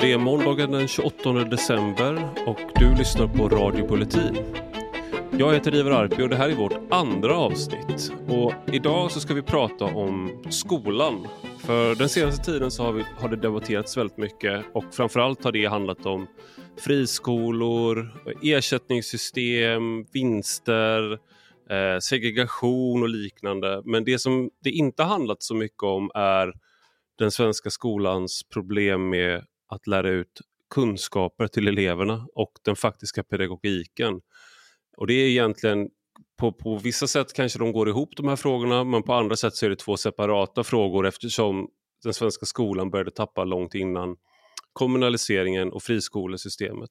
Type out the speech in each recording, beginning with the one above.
Det är måndagen den 28 december och du lyssnar på Radio Bulletin. Jag heter Ivar Arpi och det här är vårt andra avsnitt. Och idag så ska vi prata om skolan. För den senaste tiden så har, vi, har det debatterats väldigt mycket och framförallt har det handlat om friskolor, ersättningssystem, vinster, eh, segregation och liknande. Men det som det inte handlat så mycket om är den svenska skolans problem med att lära ut kunskaper till eleverna och den faktiska pedagogiken. Och det är egentligen på, på vissa sätt kanske de går ihop de här frågorna men på andra sätt så är det två separata frågor eftersom den svenska skolan började tappa långt innan kommunaliseringen och friskolesystemet.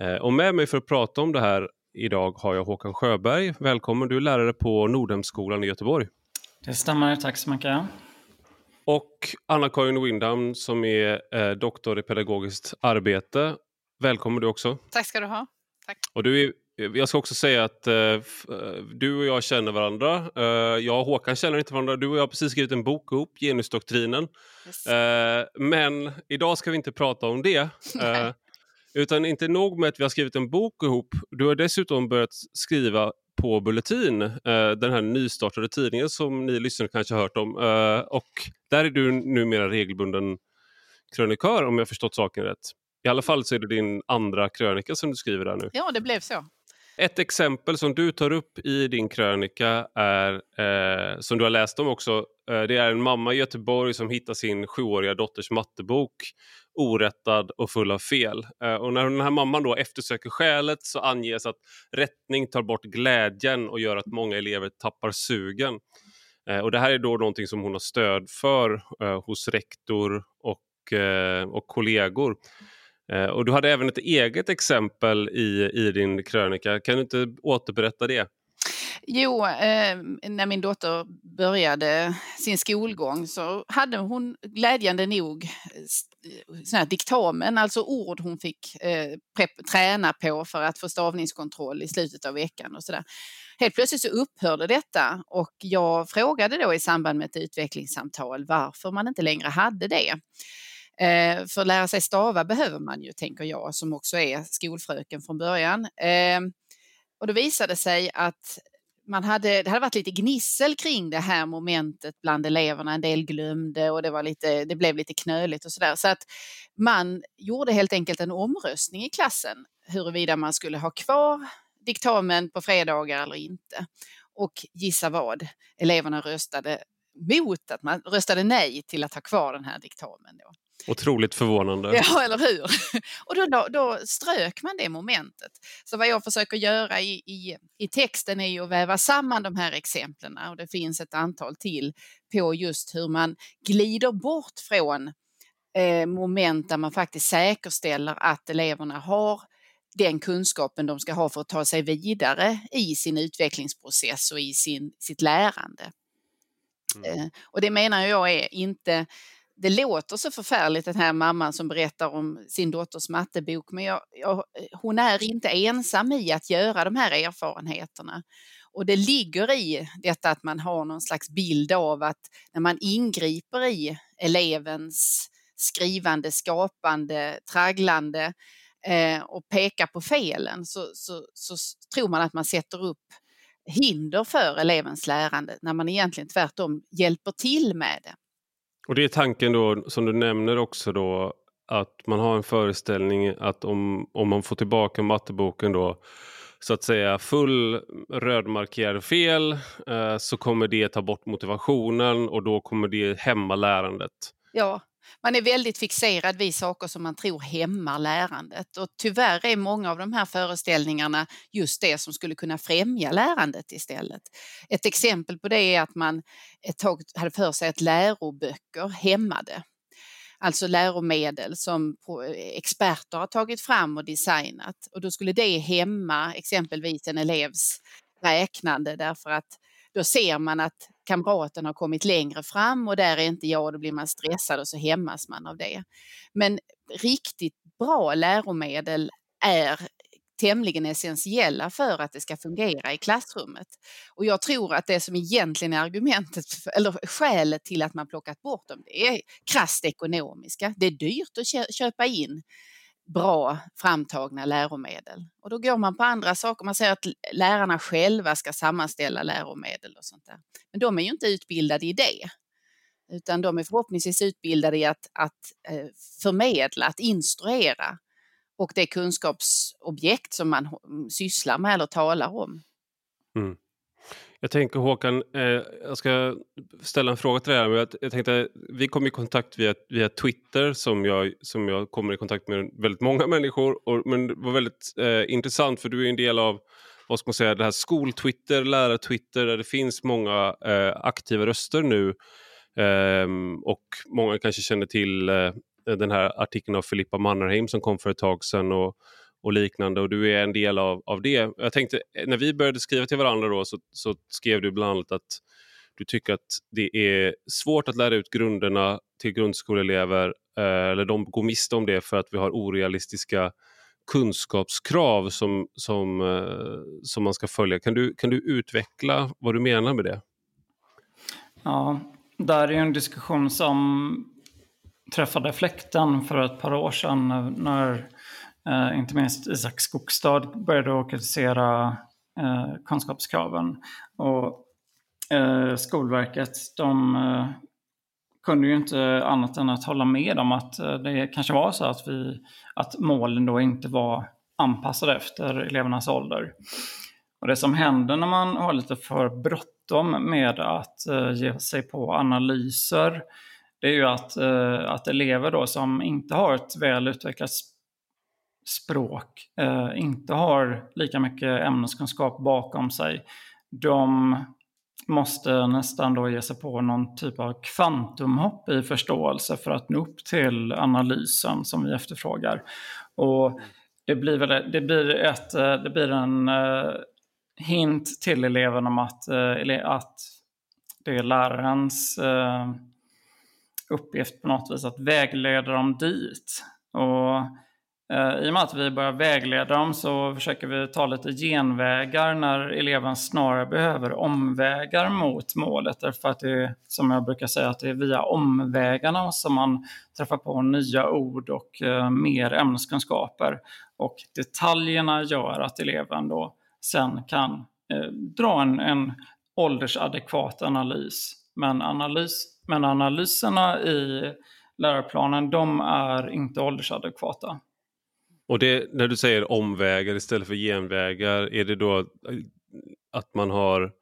Eh, och med mig för att prata om det här idag har jag Håkan Sjöberg. Välkommen, du är lärare på Nordhemskolan i Göteborg. Det stämmer, tack så mycket. Och Anna-Karin Windham som är eh, doktor i pedagogiskt arbete. Välkommen du också. Tack ska du ha. Tack. Och du är, jag ska också säga att eh, du och jag känner varandra. Eh, jag och Håkan känner inte varandra. Du och jag har precis skrivit en bok ihop, Genusdoktrinen. Yes. Eh, men idag ska vi inte prata om det. Eh, utan inte nog med att vi har skrivit en bok ihop. Du har dessutom börjat skriva på Bulletin, eh, den här nystartade tidningen som ni lyssnare kanske har hört om. Eh, och där är du numera regelbunden krönikör om jag förstått saken rätt. I alla fall så är det din andra krönika som du skriver där nu. Ja, det blev så. Ett exempel som du tar upp i din krönika är, eh, som du har läst om också, eh, det är en mamma i Göteborg som hittar sin sjuåriga dotters mattebok orättad och full av fel. Eh, och när den här mamman då eftersöker skälet så anges att rättning tar bort glädjen och gör att många elever tappar sugen. Eh, och det här är då någonting som hon har stöd för eh, hos rektor och, eh, och kollegor. Eh, och du hade även ett eget exempel i, i din krönika. Kan du inte återberätta det? Jo, eh, när min dotter började sin skolgång så hade hon glädjande nog Eh, sån här diktamen, alltså ord hon fick eh, träna på för att få stavningskontroll i slutet av veckan och sådär. Helt plötsligt så upphörde detta och jag frågade då i samband med ett utvecklingssamtal varför man inte längre hade det. Eh, för att lära sig stava behöver man ju, tänker jag, som också är skolfröken från början. Eh, och då visade det sig att man hade, det hade varit lite gnissel kring det här momentet bland eleverna. En del glömde och det, var lite, det blev lite knöligt och sådär. Så att man gjorde helt enkelt en omröstning i klassen huruvida man skulle ha kvar diktamen på fredagar eller inte. Och gissa vad? Eleverna röstade mot att man röstade nej till att ha kvar den här diktamen. Då. Otroligt förvånande. Ja, eller hur? Och då, då, då, strök man det momentet. Så vad jag försöker göra i, i, i texten är ju att väva samman de här exemplen och det finns ett antal till på just hur man glider bort från eh, moment där man faktiskt säkerställer att eleverna har den kunskapen de ska ha för att ta sig vidare i sin utvecklingsprocess och i sin, sitt lärande. Mm. Eh, och det menar jag är inte det låter så förfärligt den här mamman som berättar om sin dotters mattebok men jag, jag, hon är inte ensam i att göra de här erfarenheterna. Och det ligger i detta att man har någon slags bild av att när man ingriper i elevens skrivande, skapande, tragglande eh, och pekar på felen så, så, så tror man att man sätter upp hinder för elevens lärande när man egentligen tvärtom hjälper till med det. Och det är tanken då som du nämner också då att man har en föreställning att om, om man får tillbaka matteboken då så att säga full rödmarkerad fel eh, så kommer det ta bort motivationen och då kommer det hämma lärandet. Ja, man är väldigt fixerad vid saker som man tror hämmar lärandet och tyvärr är många av de här föreställningarna just det som skulle kunna främja lärandet istället. Ett exempel på det är att man ett tag hade för sig att läroböcker hämmade. Alltså läromedel som eh, experter har tagit fram och designat och då skulle det hämma exempelvis en elevs räknande därför att då ser man att kamraten har kommit längre fram och där är inte jag och då blir man stressad och så hämmas man av det. Men riktigt bra läromedel är tämligen essentiella för att det ska fungera i klassrummet. Och jag tror att det som egentligen är argumentet, eller skälet till att man plockat bort dem, det är krasst ekonomiska. Det är dyrt att köpa in bra framtagna läromedel. Och då går man på andra saker. Man säger att lärarna själva ska sammanställa läromedel och sånt där. Men de är ju inte utbildade i det. Utan de är förhoppningsvis utbildade i att, att eh, förmedla, att instruera och det kunskapsobjekt som man sysslar med eller talar om. Mm. Jag tänker Håkan, eh, jag ska ställa en fråga till dig. Jag, jag tänkte, vi kom i kontakt via, via Twitter som jag, som jag kommer i kontakt med väldigt många människor. Och, men det var väldigt eh, intressant för du är en del av vad ska man säga, det här skol-Twitter, lärar-Twitter där det finns många eh, aktiva röster nu. Ehm, och många kanske känner till eh, den här artikeln av Filippa Mannerheim som kom för ett tag sedan. Och, och liknande och du är en del av, av det. Jag tänkte, eh, när vi började skriva till varandra då så, så skrev du bland annat att du tycker att det är svårt att lära ut grunderna till grundskoleelever eh, eller de går miste om det för att vi har orealistiska kunskapskrav som, som, eh, som man ska följa. Kan du, kan du utveckla vad du menar med det? Ja, där är en diskussion som träffade fläkten för ett par år sedan när Eh, inte minst Isak Skogstad började kritisera eh, kunskapskraven. Och eh, Skolverket de eh, kunde ju inte annat än att hålla med om att eh, det kanske var så att, vi, att målen då inte var anpassade efter elevernas ålder. Och det som händer när man har lite för bråttom med att eh, ge sig på analyser, det är ju att, eh, att elever då som inte har ett väl utvecklat språk eh, inte har lika mycket ämneskunskap bakom sig, de måste nästan då ge sig på någon typ av kvantumhopp i förståelse för att nå upp till analysen som vi efterfrågar. Och det blir, väl, det blir, ett, eh, det blir en eh, hint till eleven om att, eh, att det är lärarens uppgift på något vis att vägleda dem dit. Och Eh, I och med att vi börjar vägleda dem så försöker vi ta lite genvägar när eleven snarare behöver omvägar mot målet. Därför att det är, som jag brukar säga, att det är via omvägarna som man träffar på nya ord och eh, mer ämneskunskaper. Och detaljerna gör att eleven då sen kan eh, dra en, en åldersadekvat analys. Men, analys. men analyserna i läroplanen, de är inte åldersadekvata. Och det, när du säger omvägar istället för genvägar, är det då att man har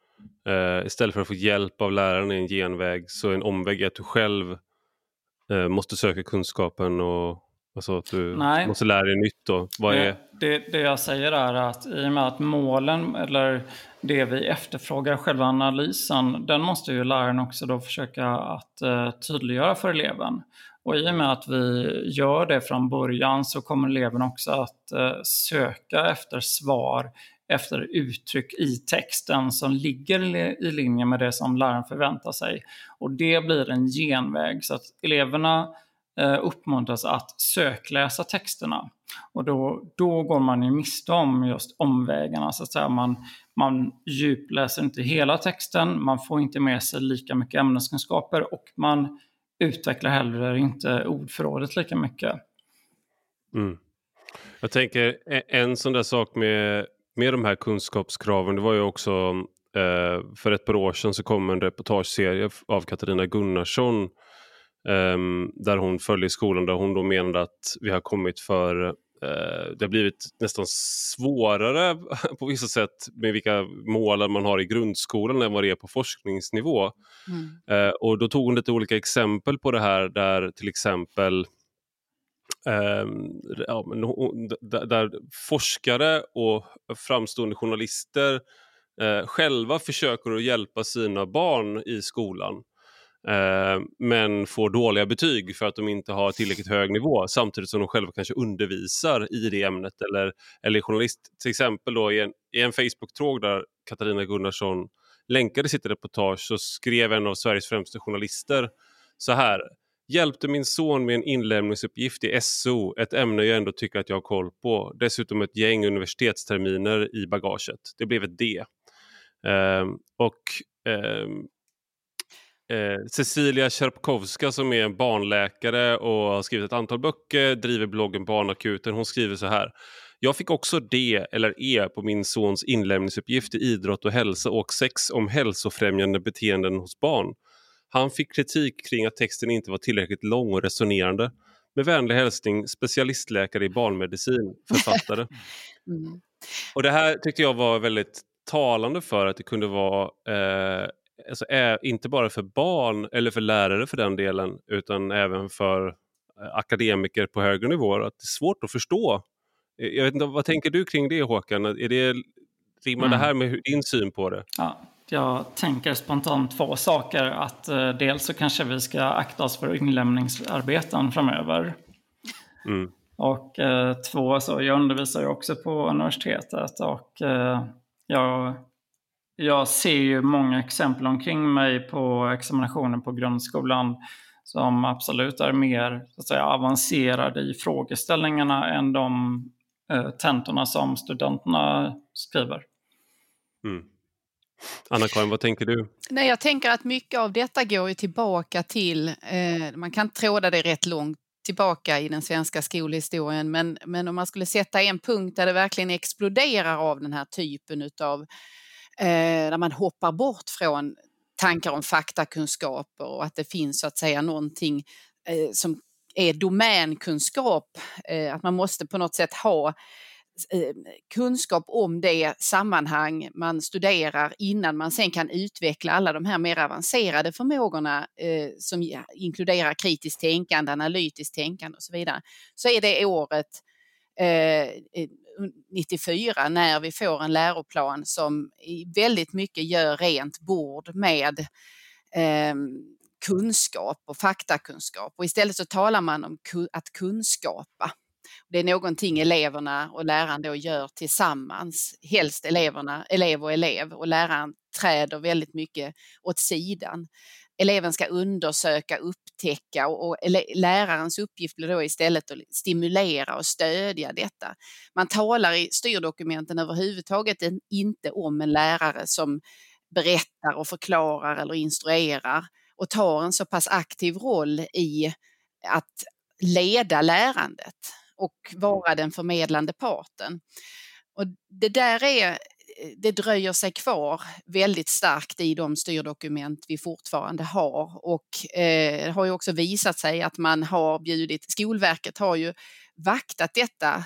eh, istället för att få hjälp av läraren i en genväg så är en omväg att du själv eh, måste söka kunskapen och alltså att du Nej. måste lära dig nytt då? Vad är... det, det jag säger är att i och med att målen eller det vi efterfrågar, själva analysen, den måste ju läraren också då försöka att eh, tydliggöra för eleven. Och i och med att vi gör det från början så kommer eleven också att eh, söka efter svar efter uttryck i texten som ligger i linje med det som läraren förväntar sig. Och det blir en genväg så att eleverna eh, uppmuntras att sökläsa texterna. Och då, då går man ju miste om just omvägarna. Så att säga. Man, man djupläser inte hela texten, man får inte med sig lika mycket ämneskunskaper och man utvecklar heller inte ordförrådet lika mycket. Mm. Jag tänker e- en sån där sak med, med de här kunskapskraven, det var ju också eh, för ett par år sedan så kom en reportageserie av Katarina Gunnarsson eh, där hon följde skolan där hon då menade att vi har kommit för det har blivit nästan svårare på vissa sätt med vilka mål man har i grundskolan än vad det är på forskningsnivå. Mm. Eh, och då tog hon lite olika exempel på det här där till exempel ehm, där, forskare och framstående journalister eh, själva försöker att hjälpa sina barn i skolan Eh, Eh, men får dåliga betyg för att de inte har tillräckligt hög nivå samtidigt som de själva kanske undervisar i det ämnet eller, eller journalist. Till exempel då i en, i en Facebook-tråg där Katarina Gunnarsson länkade sitt reportage så skrev en av Sveriges främsta journalister så här. Hjälpte min son med en inlämningsuppgift i SO, ett ämne jag ändå tycker att jag har koll på. Dessutom ett gäng universitetsterminer i bagaget. Det blev ett D. Um, och um, eh, Cecilia Kärpkowska som är barnläkare och har skrivit ett antal böcker, driver bloggen Barnakuten. Hon skriver så här. Jag fick också D eller E på min sons inlämningsuppgift i idrott och hälsa och sex om hälsofrämjande beteenden hos barn. Han fick kritik kring att texten inte var tillräckligt lång och resonerande. Med vänlig hälsning specialistläkare i barnmedicin, författare. mm. Och Det här tyckte jag var väldigt talande för att det kunde vara eh, alltså, är, inte bara för barn eller för lärare för den delen utan även för eh, akademiker på högre nivåer att det är svårt att förstå. Eh, jag vet inte, vad tänker du kring det Håkan? Är det, rimmar mm. det här med din syn på det? Ja, jag tänker spontant två saker. Att eh, dels så kanske vi ska akta oss för inlämningsarbeten framöver. Mm. Och eh, två, så jag undervisar ju också på universitetet och eh, jag jag ser ju många exempel omkring mig på examinationen på grundskolan som absolut är mer så att säga, avancerade i frågeställningarna än de eh, tentorna som studenterna skriver. Mm. Anna-Karin, vad tänker du? Nej, jag tänker att mycket av detta går ju tillbaka till, eh, man kan tråda det rätt långt tillbaka i den svenska skolhistorien, men, men om man skulle sätta en punkt där det verkligen exploderar av den här typen utav när där man hoppar bort från tankar om faktakunskaper och att det finns så att säga någonting eh, som är domänkunskap, eh, att man måste på något sätt ha eh, kunskap om det sammanhang man studerar innan man sen kan utveckla alla de här mer avancerade förmågorna eh, som inkluderar kritiskt tänkande, analytiskt tänkande och så vidare, så är det året eh, eh 94 när vi får en läroplan som väldigt mycket gör rent bord med eh, kunskap och faktakunskap. Och istället så talar man om att kunskapa. Det är någonting eleverna och läraren då gör tillsammans, helst eleverna, elev och elev. Och läraren träder väldigt mycket åt sidan. Eleven ska undersöka, upptäcka och, och lärarens uppgift blir då istället att stimulera och stödja detta. Man talar i styrdokumenten överhuvudtaget inte om en lärare som berättar och förklarar eller instruerar och tar en så pass aktiv roll i att leda lärandet och vara den förmedlande parten. Och det där är det dröjer sig kvar väldigt starkt i de styrdokument vi fortfarande har. Och eh, det har ju också visat sig att man har bjudit, Skolverket har ju vaktat detta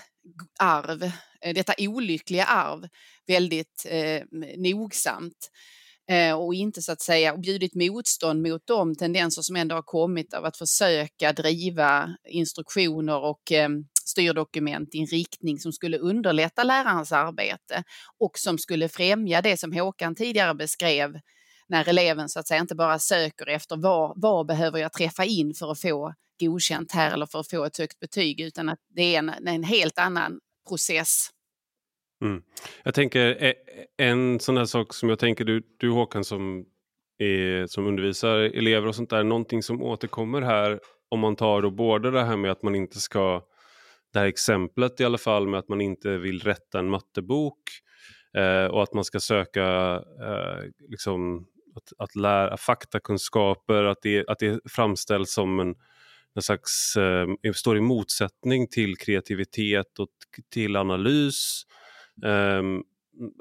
arv, eh, detta olyckliga arv väldigt eh, nogsamt. Eh, och inte så att säga bjudit motstånd mot de tendenser som ändå har kommit av att försöka driva instruktioner och eh, styrdokument i en riktning som skulle underlätta lärarens arbete och som skulle främja det som Håkan tidigare beskrev när eleven så att säga inte bara söker efter vad, vad behöver jag träffa in för att få godkänt här eller för att få ett högt betyg utan att det är en, en helt annan process. Mm. Jag tänker e, e, en sån här sak som jag tänker du, du Håkan som, är, som undervisar elever och sånt där, någonting som återkommer här om man tar då både det här med att man inte ska det här exemplet i alla fall med att man inte vill rätta en mattebok eh, och att man ska söka eh, liksom, att, att lära faktakunskaper, att det, att det framställs som en, en slags, eh, står i motsättning till kreativitet och till analys. Um,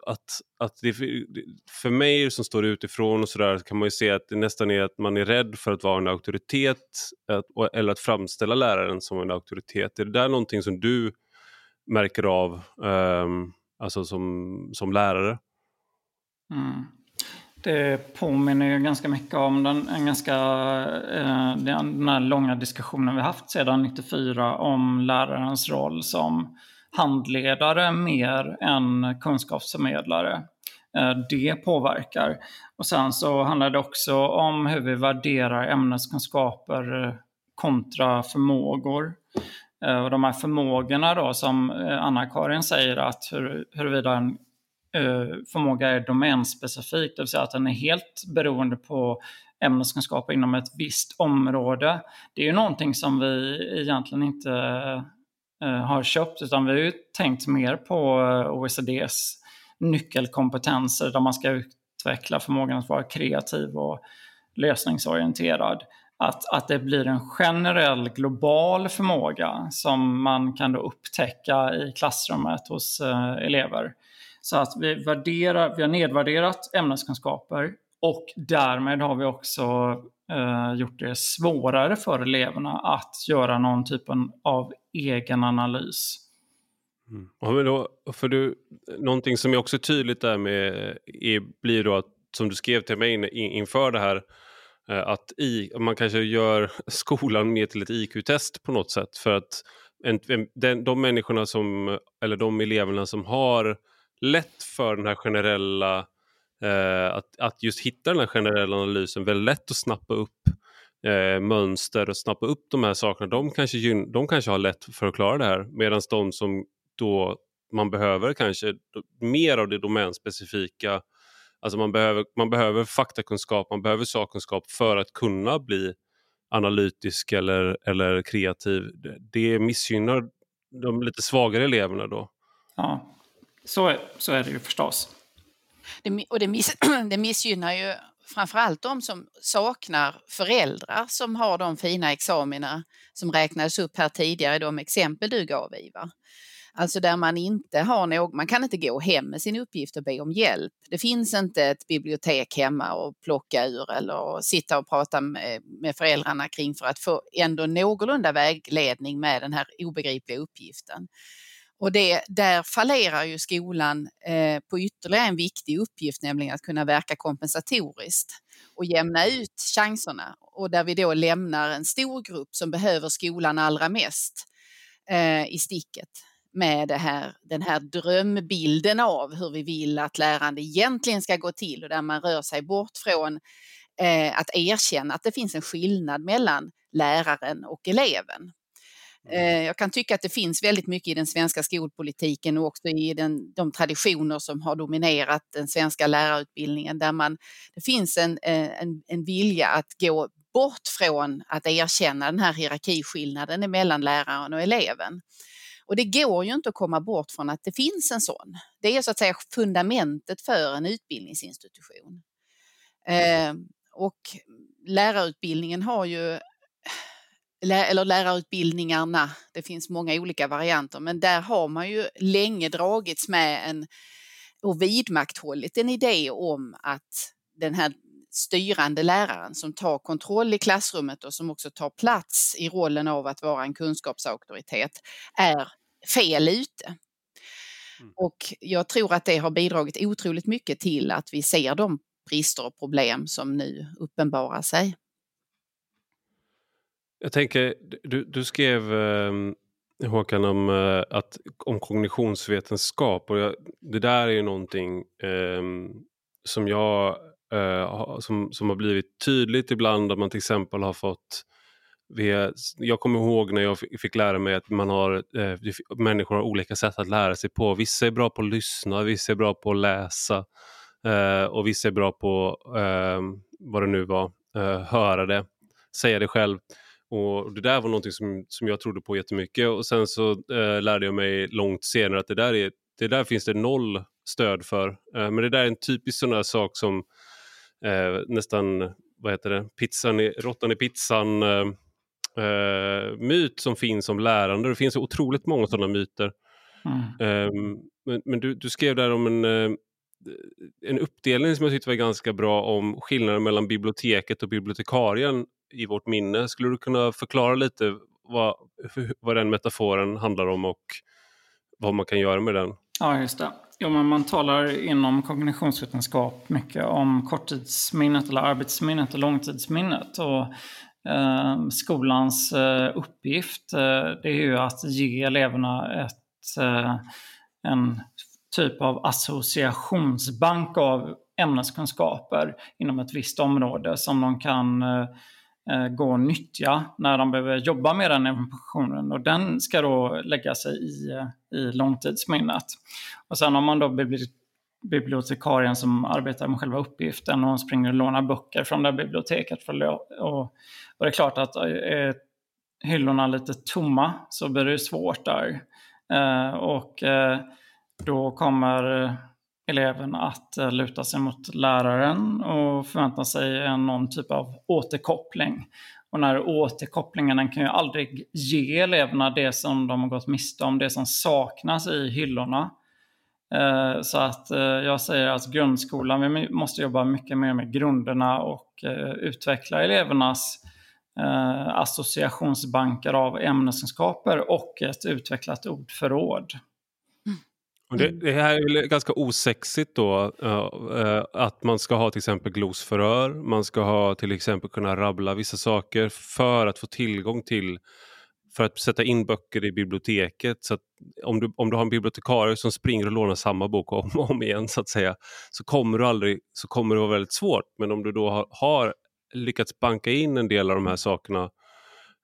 att, att det, för mig som står utifrån och sådär kan man ju se att det nästan är att man är rädd för att vara en auktoritet att, eller att framställa läraren som en auktoritet. Är det där någonting som du märker av um, alltså som, som lärare? Mm. Det påminner ju ganska mycket om den, en ganska, eh, den här långa diskussionen vi haft sedan 94 om lärarens roll som handledare mer än kunskapsförmedlare. Eh, det påverkar. Och sen så handlar det också om hur vi värderar ämneskunskaper eh, kontra förmågor. Eh, och de här förmågorna då som Anna-Karin säger att hur, huruvida en förmåga är domänspecifik, det vill säga att den är helt beroende på ämneskunskaper inom ett visst område. Det är ju någonting som vi egentligen inte Eh, har köpt, utan vi har ju tänkt mer på eh, OECDs nyckelkompetenser där man ska utveckla förmågan att vara kreativ och lösningsorienterad. Att, att det blir en generell global förmåga som man kan då upptäcka i klassrummet hos eh, elever. Så att vi, värderar, vi har nedvärderat ämneskunskaper och därmed har vi också eh, gjort det svårare för eleverna att göra någon typ av egen analys. Mm. Ja, men då, för du, någonting som är också tydligt där med eh, är, blir då att, som du skrev till mig in, inför det här, eh, att i, man kanske gör skolan mer till ett IQ-test på något sätt. För att en, den, de människorna som, eller de eleverna som har lätt för den här generella, eh, Eh, att, att just hitta den här generella analysen, väldigt lätt att snappa upp eh, mönster och snappa upp de här sakerna, de kanske, de kanske har lätt för att klara det här. Medan de som då man behöver kanske mer av det domänspecifika. Alltså man behöver, man behöver faktakunskap, man behöver sakkunskap för att kunna bli analytisk eller, eller kreativ. Det missgynnar de lite svagare eleverna då. Ja, så är, så är det ju förstås. Det, och det, miss, det missgynnar ju framförallt de som saknar föräldrar som har de fina examina som räknades upp här tidigare i de exempel du gav Ivar. Alltså där man inte har någon, man kan inte gå hem med sin uppgift och be om hjälp. Det finns inte ett bibliotek hemma och plocka ur eller sitta och prata med, eh, med föräldrarna kring för att få ändå någorlunda vägledning med den här obegripliga uppgiften. Och det, där fallerar ju skolan eh, på ytterligare en viktig uppgift, nämligen att kunna verka kompensatoriskt och jämna ut chanserna. Och där vi då lämnar en stor grupp som behöver skolan allra mest eh, i sticket med det här, den här drömbilden av hur vi vill att lärande egentligen ska gå till och där man rör sig bort från eh, att erkänna att det finns en skillnad mellan läraren och eleven. Mm. Eh, jag kan tycka att det finns väldigt mycket i den svenska skolpolitiken och också i den, de traditioner som har dominerat den svenska lärarutbildningen där man, det finns en, eh, en, en vilja att gå bort från att erkänna den här hierarkiskillnaden mellan läraren och eleven. Och det går ju inte att komma bort från att det finns en sån. Det är så att säga fundamentet för en utbildningsinstitution. Eh, och lärarutbildningen har ju eller lärarutbildningarna, det finns många olika varianter, men där har man ju länge dragits med en och vidmakthållit en idé om att den här styrande läraren som tar kontroll i klassrummet och som också tar plats i rollen av att vara en kunskapsauktoritet är fel ute. Mm. Och jag tror att det har bidragit otroligt mycket till att vi ser de brister och problem som nu uppenbarar sig. Jag tänker, du, du skrev eh, Håkan om, eh, att, om kognitionsvetenskap och jag, det där är ju någonting eh, som jag eh, som, som har blivit tydligt ibland att man till exempel har fått jag kommer ihåg när jag fick lära mig att man har, eh, människor har olika sätt att lära sig på. Vissa är bra på att lyssna, vissa är bra på att läsa eh, och vissa är bra på, ehm, vad det nu var, eh, höra det, säga det själv. Och Det där var någonting som, som jag trodde på jättemycket och sen så eh, lärde jag mig långt senare att det där, är, det där finns det noll stöd för. Eh, men det där är en typisk sån där sak som eh, nästan, vad heter det, pizzan i, råttan i pizzan eh, eh, myt som finns om lärande. Det finns otroligt många sådana myter. Mm. Um, men, men du, du, skrev där om en, uh, en uppdelning som jag tyckte var ganska bra om skillnaden mellan biblioteket och bibliotekarien i vårt minne. Skulle du kunna förklara lite vad, vad den metaforen handlar om och vad man kan göra med den? Ja, just det. Ja, men man talar inom kognitionsvetenskap mycket om korttidsminnet eller arbetsminnet och långtidsminnet. Och eh, skolans eh, uppgift eh, det är ju att ge eleverna ett, eh, en typ av associationsbank av ämneskunskaper inom ett visst område som de kan eh, Eh, gå och nyttja när de behöver jobba med den informationen. Och den ska då lägga sig i, eh, i långtidsminnet. Och sen om man då bibliotekarien som arbetar med själva uppgiften och hon springer och lånar böcker från det biblioteket. För, och, och det är klart att eh, är hyllorna lite tomma så blir det svårt där. Eh, och eh, då kommer eleven att eh, luta sig mot läraren och förvänta sig någon typ av återkoppling. Och den här återkopplingen den kan ju aldrig ge eleverna det som de har gått miste om, det som saknas i hyllorna. Eh, så att eh, jag säger att grundskolan, vi måste jobba mycket mer med grunderna och utveckla elevernas associationsbanker av ämneskunskaper och ett utvecklat ordförråd. Det, det, här är väl ganska osexigt då, uh, att man ska ha till exempel glosförhör, man ska ha till exempel kunna rabbla vissa saker för att få tillgång till, för att sätta in böcker i biblioteket. Så om, du, om du har en bibliotekarie som springer och lånar samma bok om och om igen så att säga, så kommer, du aldrig, så kommer det vara väldigt svårt. Men om du då har, har lyckats banka in en del av de här sakerna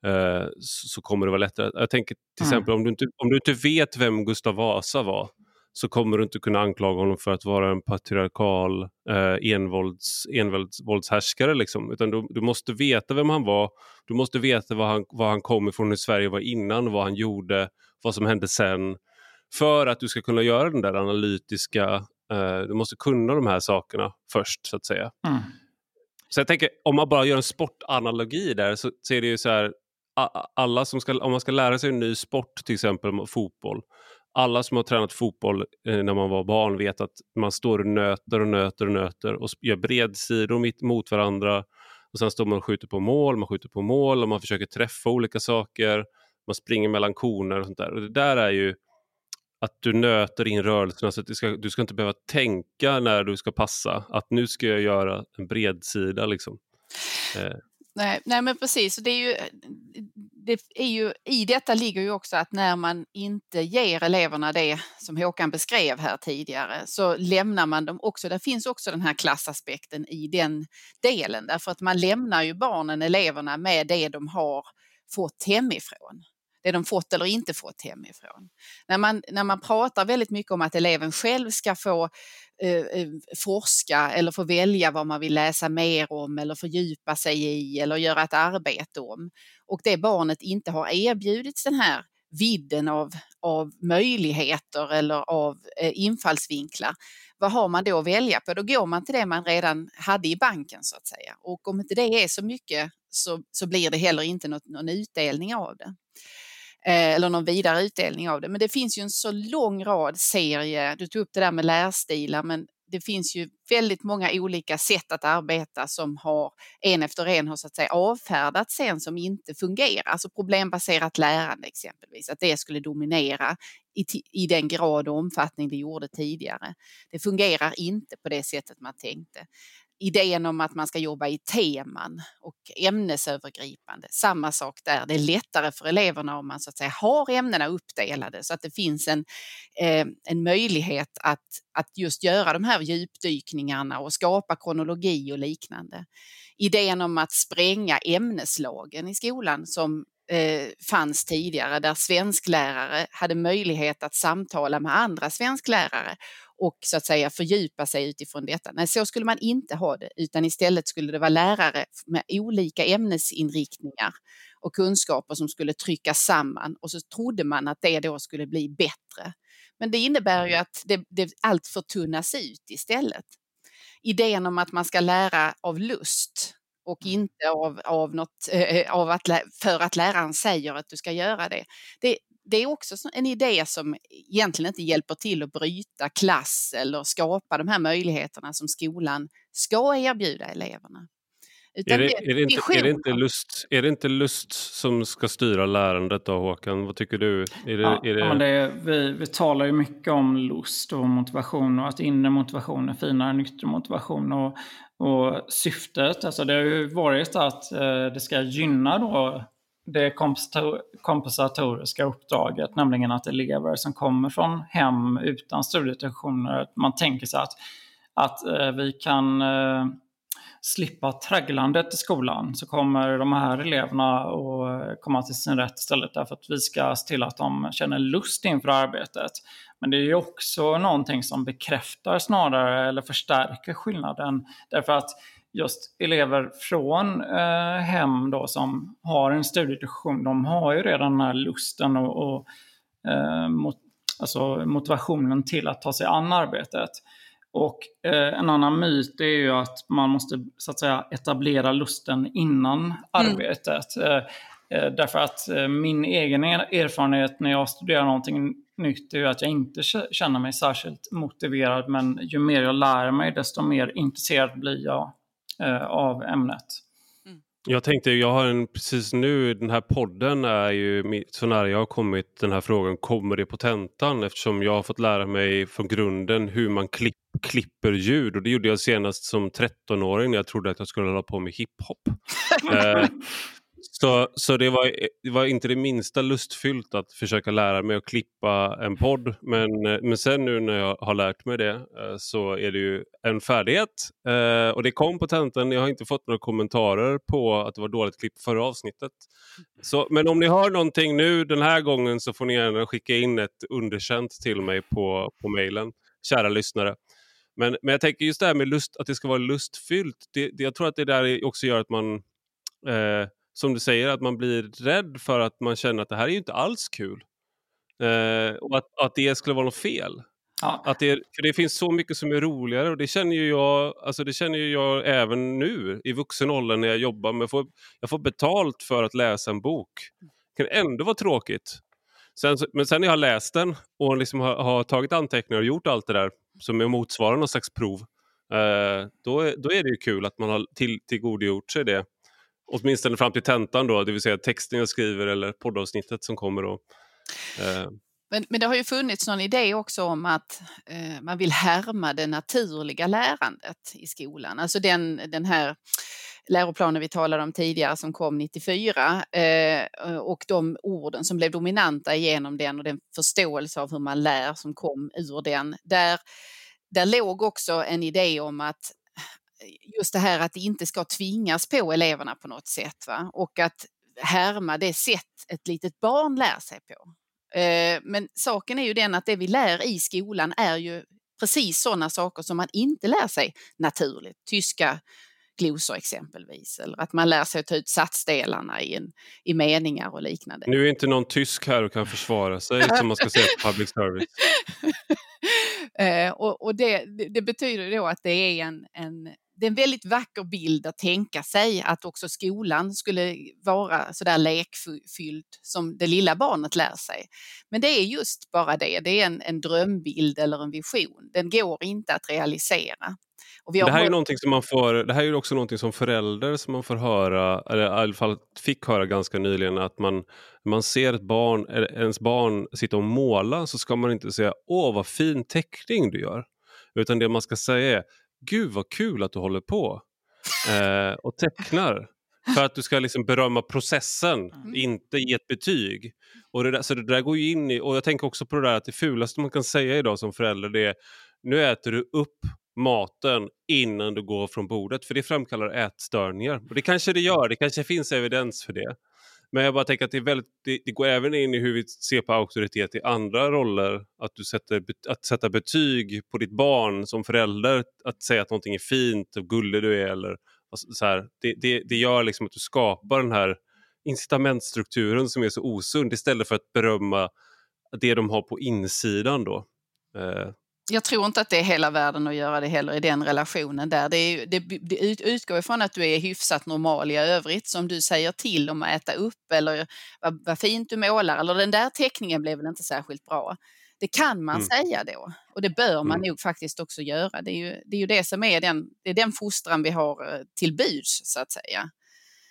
uh, så, så, kommer det vara lättare. Jag tänker till mm. exempel om du, inte, om du inte vet vem Gustav Vasa var, så kommer du inte kunna anklaga honom för att vara en patriarkal eh, envålds, envåldshärskare. Liksom. Utan du, du, måste veta vem han var, du måste veta var han, var han kom ifrån, hur Sverige var innan, vad han gjorde, vad som hände sen. För att du ska kunna göra den där analytiska, eh, du måste kunna de här sakerna först så att säga. Mm. Så jag tänker, om man bara gör en sportanalogi där så, så är det ju så här, alla som ska, om man ska lära sig en ny sport, till exempel fotboll, alla som har tränat fotboll eh, när man var barn vet att man står och nöter och nöter och nöter och gör bredsidor mitt mot varandra. Och Sen står man och skjuter på mål, man skjuter på mål och man försöker träffa olika saker. Man springer mellan koner och sånt där. Och det där är ju att du nöter in rörelserna så att du ska, du ska inte behöva tänka när du ska passa. Att nu ska jag göra en bredsida liksom. Eh. Nej, nej, men precis. Det är ju, det är ju, I detta ligger ju också att när man inte ger eleverna det som Håkan beskrev här tidigare så lämnar man dem också. Det finns också den här klassaspekten i den delen därför att man lämnar ju barnen, eleverna med det de har fått hemifrån det de fått eller inte fått hemifrån. När man, när man pratar väldigt mycket om att eleven själv ska få eh, eh, forska eller få välja vad man vill läsa mer om eller fördjupa sig i eller göra ett arbete om och det barnet inte har erbjudits den här vidden av, av möjligheter eller av eh, infallsvinklar, vad har man då att välja på? Då går man till det man redan hade i banken så att säga. Och om inte det är så mycket så, så blir det heller inte något, någon utdelning av det. Eh, eller någon vidare utdelning av det. Men det finns ju en så lång rad serier, du tog upp det där med lärstilar, men det finns ju väldigt många olika sätt att arbeta som har en efter en har så att säga avfärdats sen som inte fungerar. Alltså problembaserat lärande exempelvis, att det skulle dominera i, i den grad och omfattning det gjorde tidigare. Det fungerar inte på det sättet man tänkte idén om att man ska jobba i teman och ämnesövergripande. Samma sak där, det är lättare för eleverna om man så att säga har ämnena uppdelade så att det finns en, eh, en möjlighet att, att just göra de här djupdykningarna och skapa kronologi och liknande. Idén om att spränga ämneslagen i skolan som eh, fanns tidigare där svensklärare hade möjlighet att samtala med andra svensklärare och så att säga fördjupa sig utifrån detta. Nej, så skulle man inte ha det, utan istället skulle det vara lärare med olika ämnesinriktningar och kunskaper som skulle tryckas samman och så trodde man att det då skulle bli bättre. Men det innebär ju att det, det allt förtunnas ut istället. Idén om att man ska lära av lust och mm. inte av, av, något, äh, av att, för att läraren säger att du ska göra det. det det är också en idé som egentligen inte hjälper till att bryta klass eller skapa de här möjligheterna som skolan ska erbjuda eleverna. Är det, är, det inte, är, det inte lust, är det inte lust som ska styra lärandet då Håkan? Vad tycker du? Är det, ja, är det... Ja, det är, vi, vi talar ju mycket om lust och motivation och att inre motivation är finare än yttre motivation. Och, och syftet, alltså det har ju varit att eh, det ska gynna då det kompensatoriska uppdraget, nämligen att elever som kommer från hem utan studietraditioner, man tänker sig att, att eh, vi kan eh, slippa tragglandet i skolan så kommer de här eleverna att eh, komma till sin rätt istället därför att vi ska se till att de känner lust inför arbetet. Men det är ju också någonting som bekräftar snarare eller förstärker skillnaden därför att just elever från eh, hem då som har en studietradition, de har ju redan den här lusten och, och eh, mot, alltså motivationen till att ta sig an arbetet. Och eh, en annan myt är ju att man måste så att säga etablera lusten innan mm. arbetet. Eh, eh, därför att eh, min egen erfarenhet när jag studerar någonting nytt är ju att jag inte känner mig särskilt motiverad men ju mer jag lär mig desto mer intresserad blir jag av ämnet. Jag tänkte, jag har en precis nu, den här podden är ju så nära jag har kommit den här frågan, kommer det på tentan? Eftersom jag har fått lära mig från grunden hur man klipp, klipper ljud och det gjorde jag senast som 13-åring när jag trodde att jag skulle hålla på med hiphop. eh, så, så det, var, det var inte det minsta lustfyllt att försöka lära mig att klippa en podd. Men, eh, men sen nu när jag har lärt mig det eh, så är det ju en färdighet. Eh, och det kom på tentan. Jag har inte fått några kommentarer på att det var dåligt klipp förra avsnittet. Så, men om ni har någonting nu den här gången så får ni gärna skicka in ett underkänt till mig på, på mejlen, kära lyssnare. Men, men jag tänker just det här med lust, att det ska vara lustfyllt. Det, det, jag tror att det där också gör att man eh, som du säger, att man blir rädd för att man känner att det här är ju inte alls kul. Eh, och att, att det skulle vara något fel. Ja. Att det, för det finns så mycket som är roligare och det känner ju jag, alltså det känner ju jag även nu i vuxen ålder när jag jobbar. Men jag får, jag får betalt för att läsa en bok. Det kan ändå vara tråkigt. Sen, men sen när jag har läst den och liksom har, har, tagit anteckningar och gjort allt det där som är motsvarande någon slags prov. Eh, då, då är det ju kul att man har till, tillgodogjort sig det åtminstone fram till tentan då, det vill säga texten jag skriver eller poddavsnittet som kommer. Då. Eh. Men, men det har ju funnits någon idé också om att eh, man vill härma det naturliga lärandet i skolan. Alltså den, den här läroplanen vi talade om tidigare som kom 94 eh, och de orden som blev dominanta genom den och den förståelse av hur man lär som kom ur den. Där, där låg också en idé om att just det här att det inte ska tvingas på eleverna på något sätt. Va? Och att härma det sätt ett litet barn lär sig på. Eh, men saken är ju den att det vi lär i skolan är ju precis sådana saker som man inte lär sig naturligt. Tyska glosor exempelvis, eller att man lär sig att ta ut satsdelarna i, en, i meningar och liknande. Nu är inte någon tysk här och kan försvara sig som man ska säga på public service. eh, och, och det, det, betyder då att det är en, en det är en väldigt vacker bild att tänka sig att också skolan skulle vara så där lekfylld som det lilla barnet lär sig. Men det är just bara det, det är en, en drömbild eller en vision. Den går inte att realisera. det här är någonting som man får, det här är också någonting som förälder som man får höra, eller i alla fall fick höra ganska nyligen, att man, man ser ett barn, ens barn sitta och måla så ska man inte säga åh vad fin teckning du gör. Utan det man ska säga är gud vad kul att du håller på eh, och tecknar. För att du ska liksom berömma processen, mm. inte ge ett betyg. Och det där, så det där går ju in i, och jag tänker också på det där att det fulaste man kan säga idag som förälder det är nu äter du upp maten innan du går från bordet för det framkallar ätstörningar. Och det kanske det gör, det kanske finns evidens för det. Men jag bara tänker att det, är väldigt, det, det, går även in i hur vi ser på auktoritet i andra roller. Att, du sätter, att sätta betyg på ditt barn som förälder, att säga att någonting är fint och gullig du är. Eller, alltså så här, det, det, det gör liksom att du skapar den här incitamentstrukturen som är så osund istället för att berömma det de har på insidan. Då. Eh, jag tror inte att det är hela världen att göra det heller i den relationen där. Det, är, det, det utgår ifrån att du är hyfsat normal i övrigt som du säger till om att äta upp eller vad, vad fint du målar eller den där teckningen blev väl inte särskilt bra. Det kan man mm. säga då och det bör man mm. nog faktiskt också göra. Det är ju det, är ju det som är den, det är den fostran vi har eh, till buds så att säga.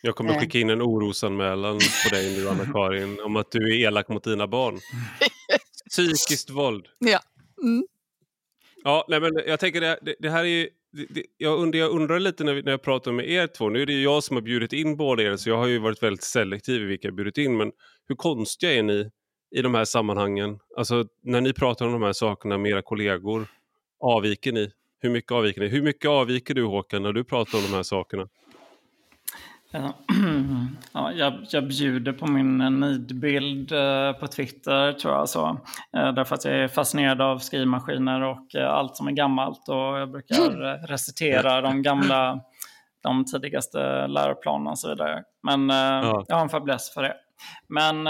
Jag kommer att eh. skicka in en orosanmälan på dig nu Anna-Karin om att du är elak mot dina barn. Psykiskt våld. Ja. Mm. Ja, nej, men jag tänker det, det, det här är ju, det, jag, undrar, jag undrar lite när, vi, när jag pratar med er två, nu är det ju jag som har bjudit in båda er så jag har ju varit väldigt selektiv i vilka jag bjudit in men hur konstiga är ni i de här sammanhangen? Alltså när ni pratar om de här sakerna med era kollegor, avviker ni? hur mycket avviker ni? Hur mycket avviker du Håkan när du pratar om de här sakerna? Ja, jag, jag bjuder på min nidbild eh, på Twitter tror jag. Så. Eh, därför att jag är fascinerad av skrivmaskiner och eh, allt som är gammalt. Och jag brukar recitera de gamla, de tidigaste läroplanerna och så vidare. Men ja. jag har en fäbless för det. Men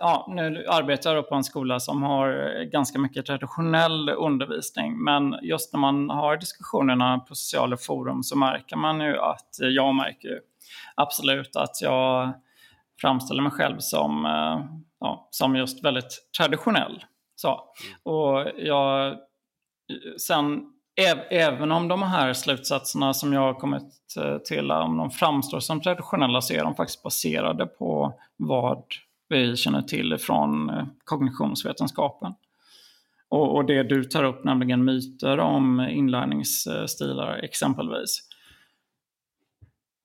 ja, nu arbetar jag på en skola som har ganska mycket traditionell undervisning. Men just när man har diskussionerna på sociala forum så märker man ju att jag märker absolut att jag framställer mig själv som, eh, ja, som just väldigt traditionell. Så. Och jag, sen, även om de här slutsatserna som jag har kommit eh, till, om de framstår som traditionella, så är de faktiskt baserade på vad vi känner till från eh, kognitionsvetenskapen. Och, och det du tar upp, nämligen myter om inlärningsstilar exempelvis.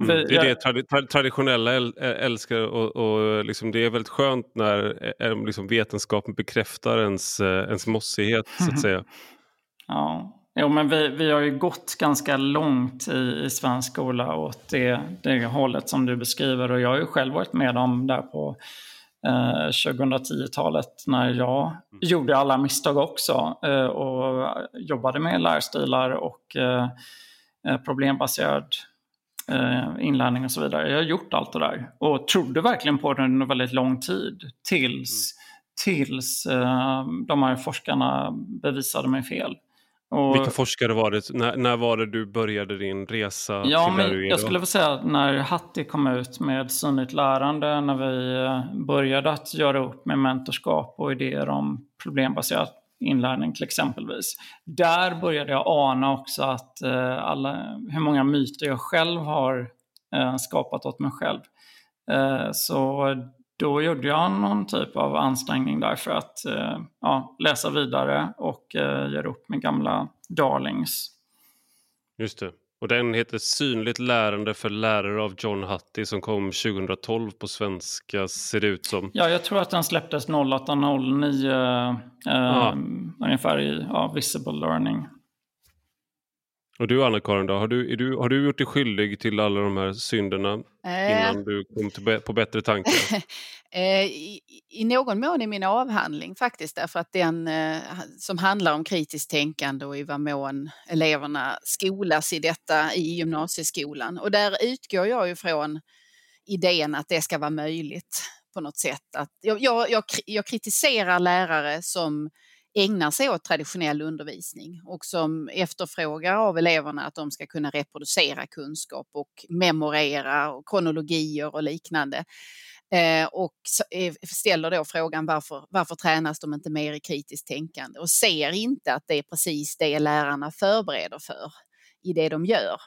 Mm, det är det tradi traditionella älskar och, och liksom det är väldigt skönt när liksom vetenskapen bekräftar ens, ens mossighet så att säga. Ja, jo, men vi, vi har ju gått ganska långt i, i svensk skola åt det, det hållet som du beskriver och jag har ju själv varit med om där på eh, 2010-talet när jag mm. gjorde alla misstag också eh, och jobbade med lärstilar och eh, problembaserad eh, inlärning och så vidare. Jag har gjort allt det där och trodde verkligen på det under väldigt lång tid tills, mm. tills eh, de här forskarna bevisade mig fel. Och, Vilka forskare var det? När, när var det du började din resa? Ja, men jag skulle vilja säga när Hatti kom ut med synligt lärande, när vi eh, började att göra upp med mentorskap och idéer om problembaserat inlärning till exempelvis. Där började jag ana också att eh, alla, hur många myter jag själv har eh, skapat åt mig själv. Eh, så då gjorde jag någon typ av ansträngning där för att eh, ja, läsa vidare och eh, göra upp med gamla darlings. Just det. Och den heter Synligt lärande för lärare av John Hattie som kom 2012 på svenska ser det ut som. Ja, jag tror att den släpptes 0809 eh, ungefär i ja, Visible Learning. Och du Anna-Karin, då, har, du, du, har du gjort dig skyldig till alla de här synderna äh... innan du kom till, på bättre tankar? Eh, I, I, någon mån i min avhandling faktiskt därför att den eh, som handlar om kritiskt tänkande och i vad mån eleverna skolas i detta i gymnasieskolan. Och där utgår jag ju från idén att det ska vara möjligt på något sätt. Att jag, jag, jag, jag kritiserar lärare som ägnar sig åt traditionell undervisning och som efterfrågar av eleverna att de ska kunna reproducera kunskap och memorera och kronologier och liknande. Eh, och eh, ställer då frågan varför, varför tränas de inte mer i kritiskt tänkande och ser inte att det är precis det lärarna förbereder för i det de gör.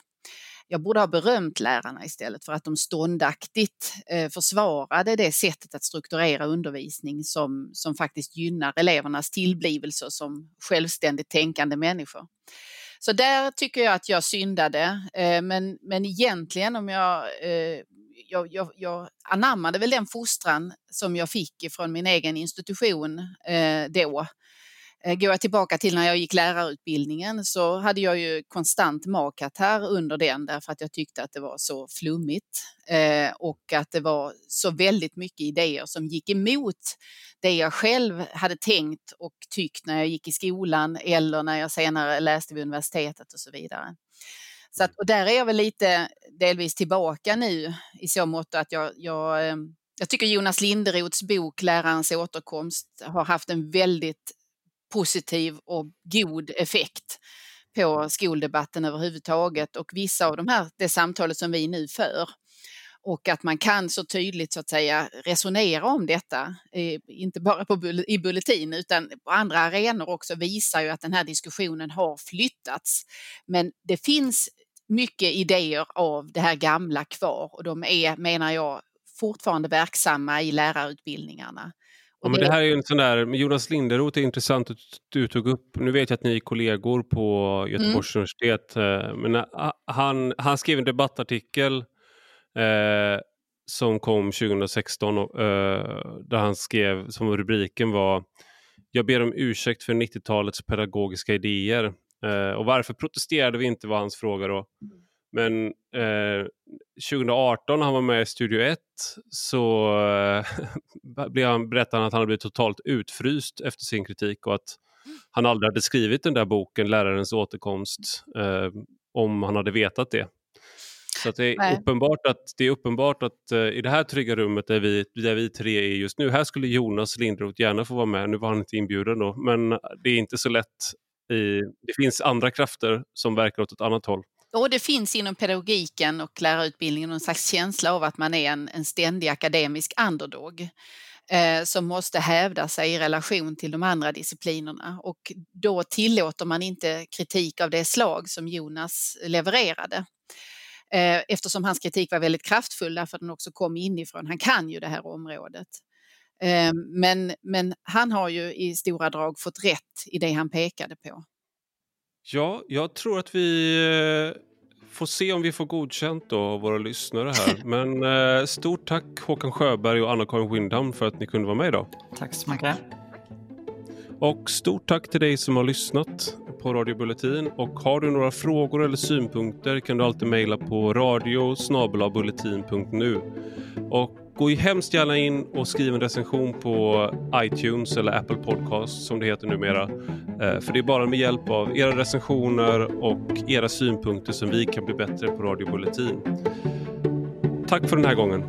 Jag borde ha berömt lärarna istället för att de ståndaktigt eh, försvarade det sättet att strukturera undervisning som, som faktiskt gynnar elevernas tillblivelse som självständigt tänkande människor. Så där tycker jag att jag syndade, eh, men, men egentligen om jag eh, jag, jag, jag anammade väl den fostran som jag fick från min egen institution eh, då. Eh, går jag tillbaka till när jag gick lärarutbildningen så hade jag ju konstant makat här under den därför att jag tyckte att det var så flummigt eh, och att det var så väldigt mycket idéer som gick emot det jag själv hade tänkt och tyckt när jag gick i skolan eller när jag senare läste vid universitetet och så vidare. Så att, och där är jag väl lite delvis tillbaka nu i så mått att jag, jag, eh, jag tycker Jonas Linderoths bok Lärarens återkomst har haft en väldigt positiv och god effekt på skoldebatten överhuvudtaget och vissa av de här, det samtalet som vi nu för och att man kan så tydligt så att säga resonera om detta, eh, inte bara på, i Bulletin utan på andra arenor också visar ju att den här diskussionen har flyttats. Men det finns mycket idéer av det här gamla kvar och de är, menar jag, fortfarande verksamma i lärarutbildningarna. Ja, men det här är en sån där, Jonas Linderoth är intressant att du tog upp. Nu vet jag att ni är kollegor på Göteborgs mm. universitet. Eh, men eh, han, han skrev en debattartikel eh, som kom 2016 eh, där han skrev som rubriken var Jag ber om ursäkt för 90-talets pedagogiska idéer Eh, och varför protesterade vi inte var hans fråga då. Men eh, 2018 när han var med i Studio 1 så eh, han, berättade han att han hade blivit totalt utfryst efter sin kritik och att han aldrig hade skrivit den där boken, Lärarens återkomst, eh, om han hade vetat det. Så det, är uppenbart att, det är uppenbart att uh, i det här trygga rummet där vi, där vi tre är just nu, här skulle Jonas Lindroth gärna få vara med. Nu var han inte inbjuden då, men det är inte så lätt. I, det finns andra krafter som verkar åt ett annat håll. Och det finns inom pedagogiken och lärarutbildningen någon slags känsla av att man är en, en ständig akademisk underdog eh, som måste hävda sig i relation till de andra disciplinerna och då tillåter man inte kritik av det slag som Jonas levererade. Eh, eftersom hans kritik var väldigt kraftfull därför att den också kom inifrån. Han kan ju det här området. Eh, men, men han har ju i stora drag fått rätt i det han pekade på. Ja, jag tror att vi eh, får se om vi får godkänt då av våra lyssnare här. Men stort tack Håkan Sjöberg och Anna-Karin Windham för att ni kunde vara med idag. Tack så mycket. Och stort tack till dig som har lyssnat på Radio Bulletin. Och har du några frågor eller synpunkter kan du alltid mejla på radio bulletin.nu. Och gå hemskt gärna in och skriv en recension på iTunes eller Apple Podcast som det heter numera. Eh, för det är bara med hjälp av era recensioner och era synpunkter som vi kan bli bättre på Radio Bulletin. Tack för den här gången.